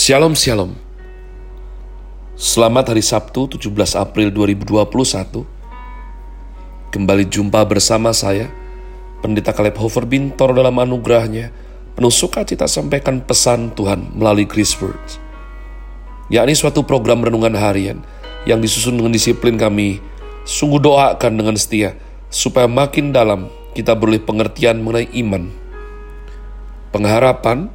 Shalom Shalom. Selamat hari Sabtu 17 April 2021 Kembali jumpa bersama saya Pendeta Caleb Hofer Bintor dalam anugerahnya Penuh sukacita sampaikan pesan Tuhan melalui Chris Words. Yakni suatu program renungan harian yang disusun dengan disiplin kami sungguh doakan dengan setia supaya makin dalam kita beroleh pengertian mengenai iman. Pengharapan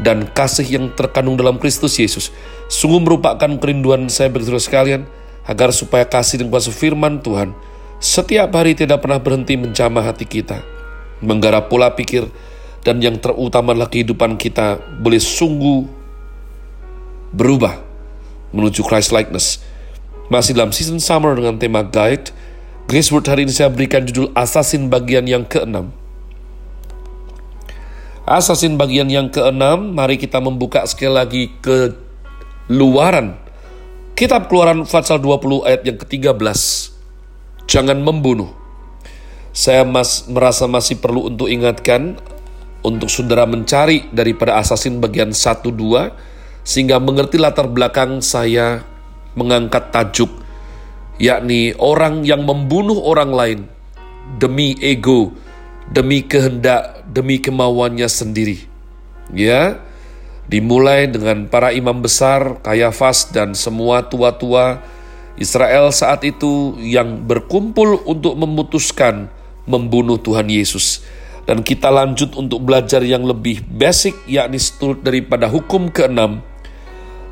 dan kasih yang terkandung dalam Kristus Yesus sungguh merupakan kerinduan saya bagi saudara sekalian agar supaya kasih dan kuasa firman Tuhan setiap hari tidak pernah berhenti menjamah hati kita, menggarap pola pikir, dan yang terutama adalah kehidupan kita boleh sungguh berubah menuju Christ likeness. Masih dalam season summer dengan tema guide, Grace Word hari ini saya berikan judul Assassin bagian yang keenam. Asasin bagian yang keenam, mari kita membuka sekali lagi ke luaran. Kitab keluaran pasal 20 ayat yang ke-13. Jangan membunuh. Saya mas, merasa masih perlu untuk ingatkan untuk saudara mencari daripada asasin bagian 1 2 sehingga mengerti latar belakang saya mengangkat tajuk yakni orang yang membunuh orang lain demi ego demi kehendak, demi kemauannya sendiri. Ya, dimulai dengan para imam besar, Kayafas dan semua tua-tua Israel saat itu yang berkumpul untuk memutuskan membunuh Tuhan Yesus. Dan kita lanjut untuk belajar yang lebih basic yakni seturut daripada hukum keenam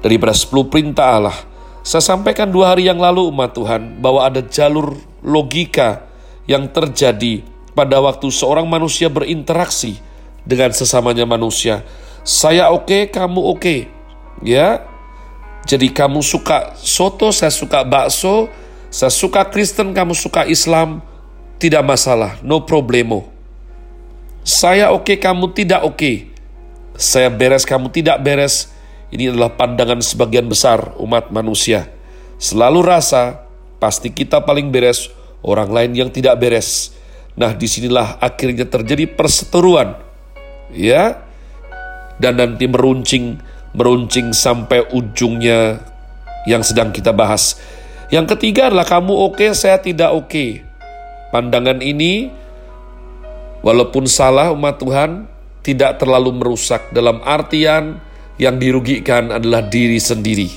daripada sepuluh perintah Allah. Saya sampaikan dua hari yang lalu umat Tuhan bahwa ada jalur logika yang terjadi pada waktu seorang manusia berinteraksi dengan sesamanya manusia. Saya oke, okay, kamu oke. Okay. Ya. Jadi kamu suka soto, saya suka bakso, saya suka Kristen, kamu suka Islam, tidak masalah, no problemo. Saya oke, okay, kamu tidak oke. Okay. Saya beres, kamu tidak beres. Ini adalah pandangan sebagian besar umat manusia. Selalu rasa pasti kita paling beres, orang lain yang tidak beres. Nah, di sinilah akhirnya terjadi perseteruan, ya, dan nanti meruncing, meruncing sampai ujungnya yang sedang kita bahas. Yang ketiga adalah kamu oke, okay, saya tidak oke. Okay. Pandangan ini, walaupun salah umat Tuhan, tidak terlalu merusak dalam artian yang dirugikan adalah diri sendiri.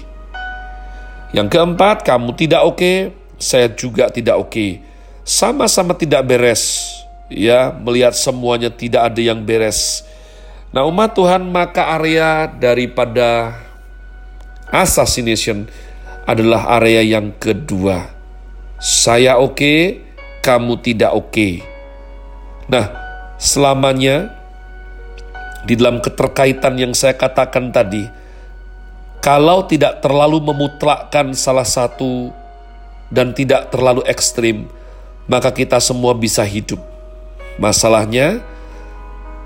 Yang keempat, kamu tidak oke, okay, saya juga tidak oke. Okay sama-sama tidak beres, ya, melihat semuanya tidak ada yang beres. Nah, umat Tuhan, maka area daripada assassination adalah area yang kedua. Saya oke, okay, kamu tidak oke. Okay. Nah, selamanya di dalam keterkaitan yang saya katakan tadi, kalau tidak terlalu memutlakkan salah satu dan tidak terlalu ekstrim, maka kita semua bisa hidup. Masalahnya,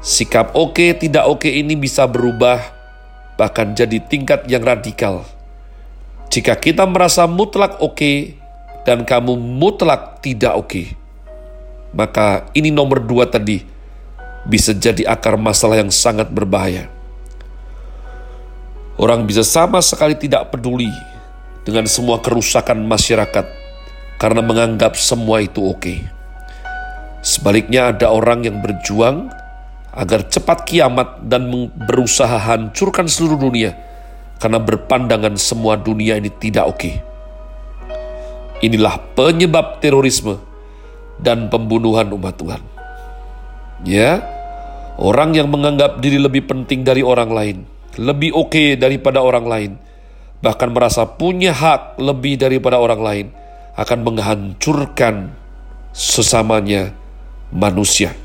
sikap oke okay, tidak oke okay ini bisa berubah, bahkan jadi tingkat yang radikal. Jika kita merasa mutlak oke okay, dan kamu mutlak tidak oke, okay, maka ini nomor dua tadi bisa jadi akar masalah yang sangat berbahaya. Orang bisa sama sekali tidak peduli dengan semua kerusakan masyarakat karena menganggap semua itu oke. Sebaliknya ada orang yang berjuang agar cepat kiamat dan berusaha hancurkan seluruh dunia karena berpandangan semua dunia ini tidak oke. Inilah penyebab terorisme dan pembunuhan umat Tuhan. Ya, orang yang menganggap diri lebih penting dari orang lain, lebih oke daripada orang lain, bahkan merasa punya hak lebih daripada orang lain, akan menghancurkan sesamanya manusia.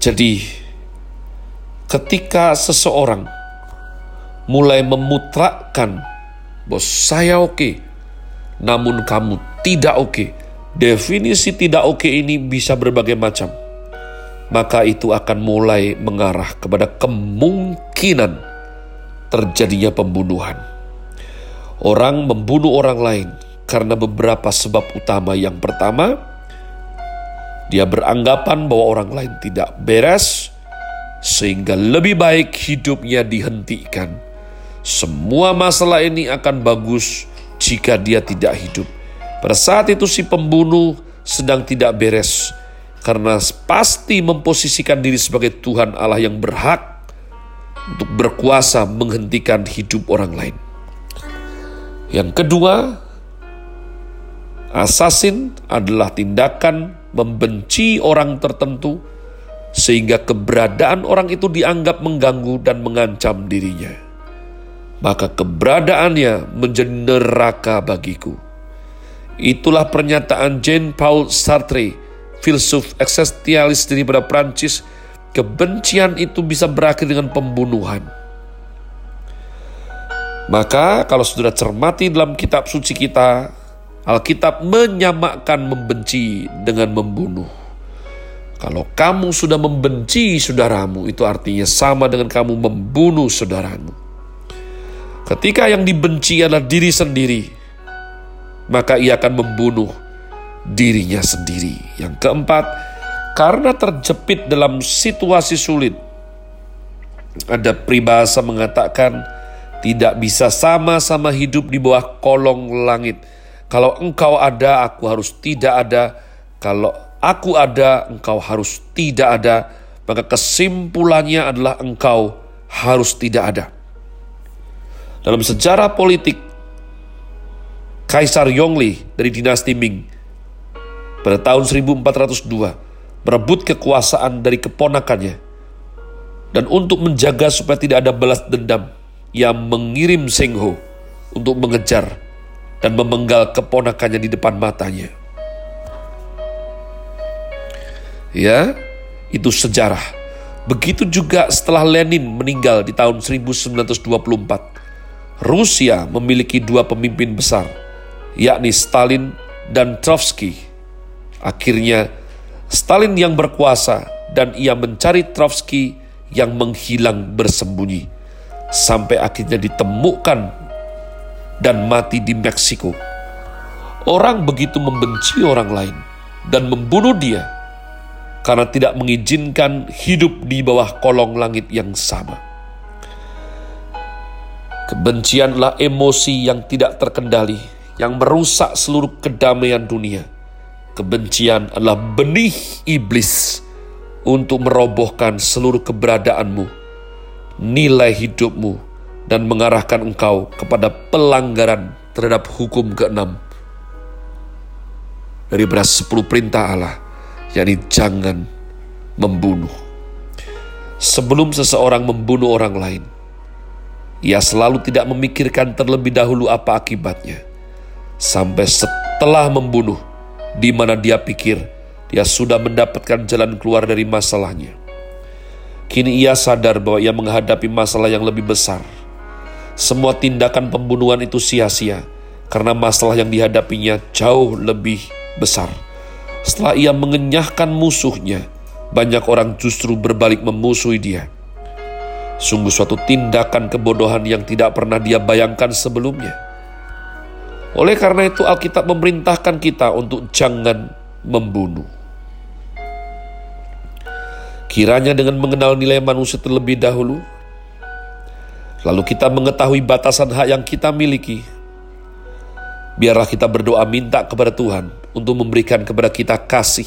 Jadi, ketika seseorang mulai memutrakkan bos saya oke, okay, namun kamu tidak oke. Okay. Definisi tidak oke okay ini bisa berbagai macam. Maka itu akan mulai mengarah kepada kemungkinan terjadinya pembunuhan. Orang membunuh orang lain karena beberapa sebab utama. Yang pertama, dia beranggapan bahwa orang lain tidak beres, sehingga lebih baik hidupnya dihentikan. Semua masalah ini akan bagus jika dia tidak hidup. Pada saat itu si pembunuh sedang tidak beres karena pasti memposisikan diri sebagai Tuhan Allah yang berhak untuk berkuasa menghentikan hidup orang lain. Yang kedua, asasin adalah tindakan membenci orang tertentu sehingga keberadaan orang itu dianggap mengganggu dan mengancam dirinya. Maka keberadaannya menjadi neraka bagiku. Itulah pernyataan Jean Paul Sartre, filsuf eksistensialis daripada Prancis, kebencian itu bisa berakhir dengan pembunuhan. Maka kalau sudah cermati dalam kitab suci kita, Alkitab menyamakan membenci dengan membunuh. Kalau kamu sudah membenci saudaramu, itu artinya sama dengan kamu membunuh saudaramu. Ketika yang dibenci adalah diri sendiri, maka ia akan membunuh dirinya sendiri. Yang keempat, karena terjepit dalam situasi sulit, ada peribahasa mengatakan tidak bisa sama-sama hidup di bawah kolong langit. Kalau engkau ada, aku harus tidak ada. Kalau aku ada, engkau harus tidak ada, maka kesimpulannya adalah engkau harus tidak ada. Dalam sejarah politik, Kaisar Yongli dari dinasti Ming pada tahun 1402 merebut kekuasaan dari keponakannya dan untuk menjaga supaya tidak ada balas dendam, ia mengirim Seng Ho untuk mengejar dan memenggal keponakannya di depan matanya. Ya, itu sejarah. Begitu juga setelah Lenin meninggal di tahun 1924. Rusia memiliki dua pemimpin besar, yakni Stalin dan Trotsky. Akhirnya, Stalin yang berkuasa dan ia mencari Trotsky yang menghilang bersembunyi. Sampai akhirnya ditemukan dan mati di Meksiko. Orang begitu membenci orang lain dan membunuh dia karena tidak mengizinkan hidup di bawah kolong langit yang sama. Kebencianlah emosi yang tidak terkendali, yang merusak seluruh kedamaian dunia. Kebencian adalah benih iblis untuk merobohkan seluruh keberadaanmu, nilai hidupmu, dan mengarahkan engkau kepada pelanggaran terhadap hukum keenam dari beras sepuluh perintah Allah yakni jangan membunuh. Sebelum seseorang membunuh orang lain, ia selalu tidak memikirkan terlebih dahulu apa akibatnya. Sampai setelah membunuh, di mana dia pikir dia sudah mendapatkan jalan keluar dari masalahnya. Kini ia sadar bahwa ia menghadapi masalah yang lebih besar. Semua tindakan pembunuhan itu sia-sia karena masalah yang dihadapinya jauh lebih besar setelah ia mengenyahkan musuhnya, banyak orang justru berbalik memusuhi dia. Sungguh suatu tindakan kebodohan yang tidak pernah dia bayangkan sebelumnya. Oleh karena itu Alkitab memerintahkan kita untuk jangan membunuh. Kiranya dengan mengenal nilai manusia terlebih dahulu, lalu kita mengetahui batasan hak yang kita miliki, biarlah kita berdoa minta kepada Tuhan untuk memberikan kepada kita kasih,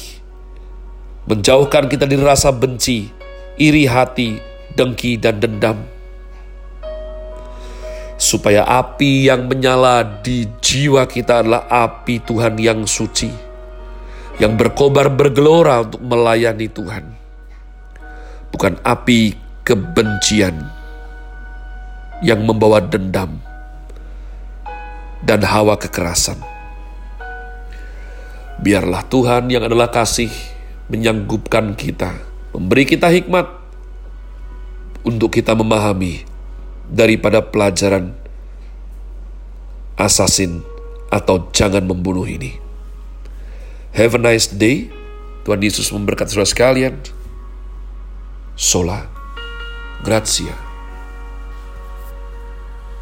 menjauhkan kita dari rasa benci, iri hati, dengki, dan dendam. Supaya api yang menyala di jiwa kita adalah api Tuhan yang suci, yang berkobar bergelora untuk melayani Tuhan. Bukan api kebencian yang membawa dendam dan hawa kekerasan Biarlah Tuhan yang adalah kasih menyanggupkan kita, memberi kita hikmat untuk kita memahami daripada pelajaran asasin atau jangan membunuh ini. Have a nice day. Tuhan Yesus memberkati saudara sekalian. sola Grazia.